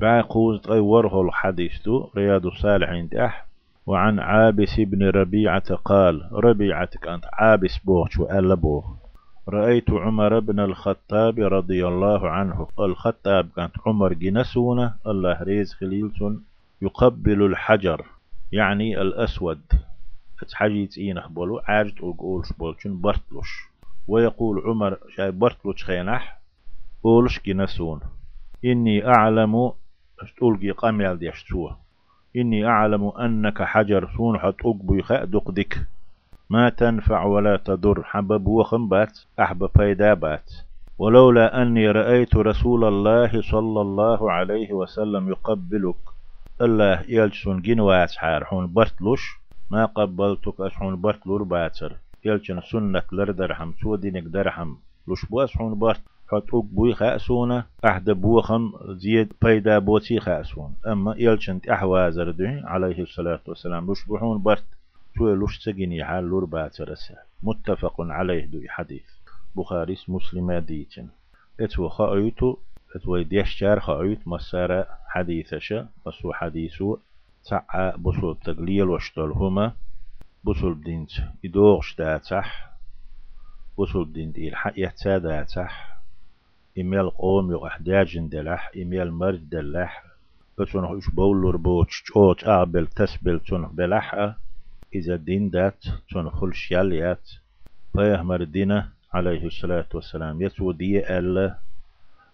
بعقوز أي وره الحديث رياض الصالحين تأح وعن عابس بن ربيعة قال ربيعة كانت عابس بوغ وألا بوغ رأيت عمر بن الخطاب رضي الله عنه. الخطاب كانت عمر جنسونة الله ريز خليلتون يقبل الحجر يعني الأسود. تحجيت إينه بولو عاجت أقولش بولشن برتلوش. ويقول عمر شاي برتلوش خينح أولش جنسون. إني أعلم تلقي قامل ديشتوه إني أعلم أنك حجر سون حت أقبي خأدق دك ما تنفع ولا تضر حبب وخم بات أحب فيدا بات. ولولا أني رأيت رسول الله صلى الله عليه وسلم يقبلك. الله يلجسون جنوات حار حون برتلوش ما قبلتك أشحون برتلور باتر. يلجن سنة لردرحم سودينك درحم لش بواس حون برت. حط بوي خاسونا أحد بوخم زيد بيدا بوتي خاسون أما يلشنت أحوازر ده عليه الصلاة والسلام لش بحون برت شو لش سجني حال لور باترسه متفق عليه دو حديث. بخاري مسلم ديتن. إتو خايتو إتو ديشجار خايت مسارة حديثشة. مسو حديثو تعا بصول تقليل وشتول هما. بصول دينت يدوغش داتح بصول دينت إلحق يحتا داتح إميال قوم يو أحداج دلح إميال مرد دلح بتون إيش بولور بوتش تشوت أعبل تسبل تون بلح إذا دين دات تون خل شياليات فيه مردينة عليه الصلاة والسلام. يسو دي ألا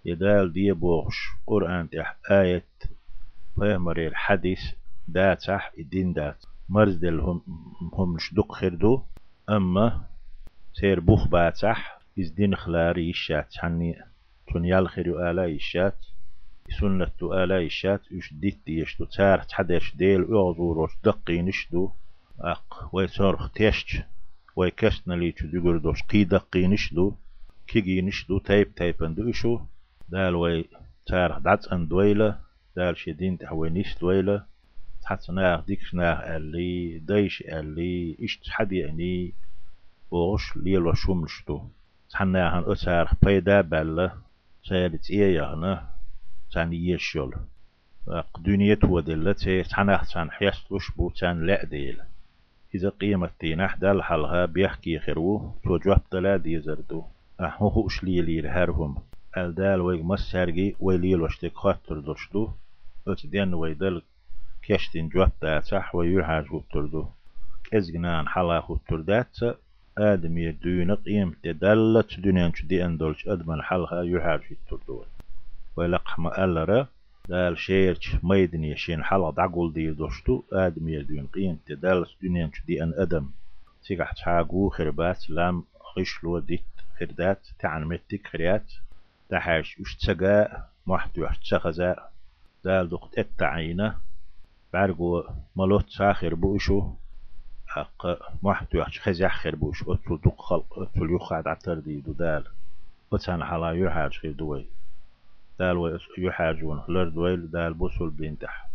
يدال دي بوغش قرآن تح آية فيه مرير الحديث داتح الدين دات. مرزدل هم هم شدق خردو أما سير بوخ باتح إز دين خلاري الشات حني تون يالخير آلا يشات سنة آلا يشات يش ديت يشتو تار تحدش ديل أعذور دقي نشدو. أق ويصرخ تيشت ويكشتنا لي تدقر دوش قي دقي نشدو. كيجي نشدو تايب تايب أندو إشو. دال وي تار دعت اندويلة دال شدين تحوي نيش دويلة تحت ناغ ديكش ناغ اللي دايش اللي إشت حدي يعني وغش ليلو شمشتو تحناهن أسار بيدا بله سالت إيه يغنا تان يشول دنيا تودلت تحناح تان حيستوش بو تان لا ديل. إذا قيمة تينح دال حلها بيحكي خيرو توجوه دلا دي زردو. أحوه أشلي لير هرهم. الدال ويغ مسارجي ويليل وشتك خاطر دوشتو. أتدين ويدل كشتين جواب داتح ويرحاج وتردو كزجنان حلا خطردات آدمي دون قيم تدلت دنيا دي أندولش أدمن حلها يحار في التردول ولقح ألرا دال شيرش ميدن يشين حلا دعقول دي دوشتو آدمي دون قيم تدلت دنيا دي أن أدم. سيقح تحاقو خربات لام خشلو ديت خردات تعن متك خريات. تحاش اشتسقاء محتو اشتسخزاء دال دقت التعينة بعرقو ملوت ساخر بوشو. حق. واحد يحش خز خير بوش أتل دق خلق أتل يخاد عتر دي دال. أتسان حلا يحاج خير دوي. دال يحاجون لر دويل دال بوسول بينتح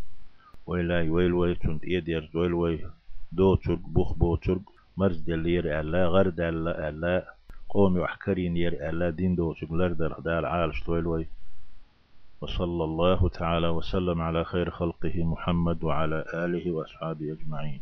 ويلا ويل وي تنت إيدير دويل وي دو ترق بوخ بو ترق. مرز دلير ألا غرد ألا ألا. قوم يحكرين ير ألا دين دو ترق. لر دال عالش دويل وي وصلى الله تعالى وسلم على خير خلقه محمد وعلى آله وأصحابه أجمعين.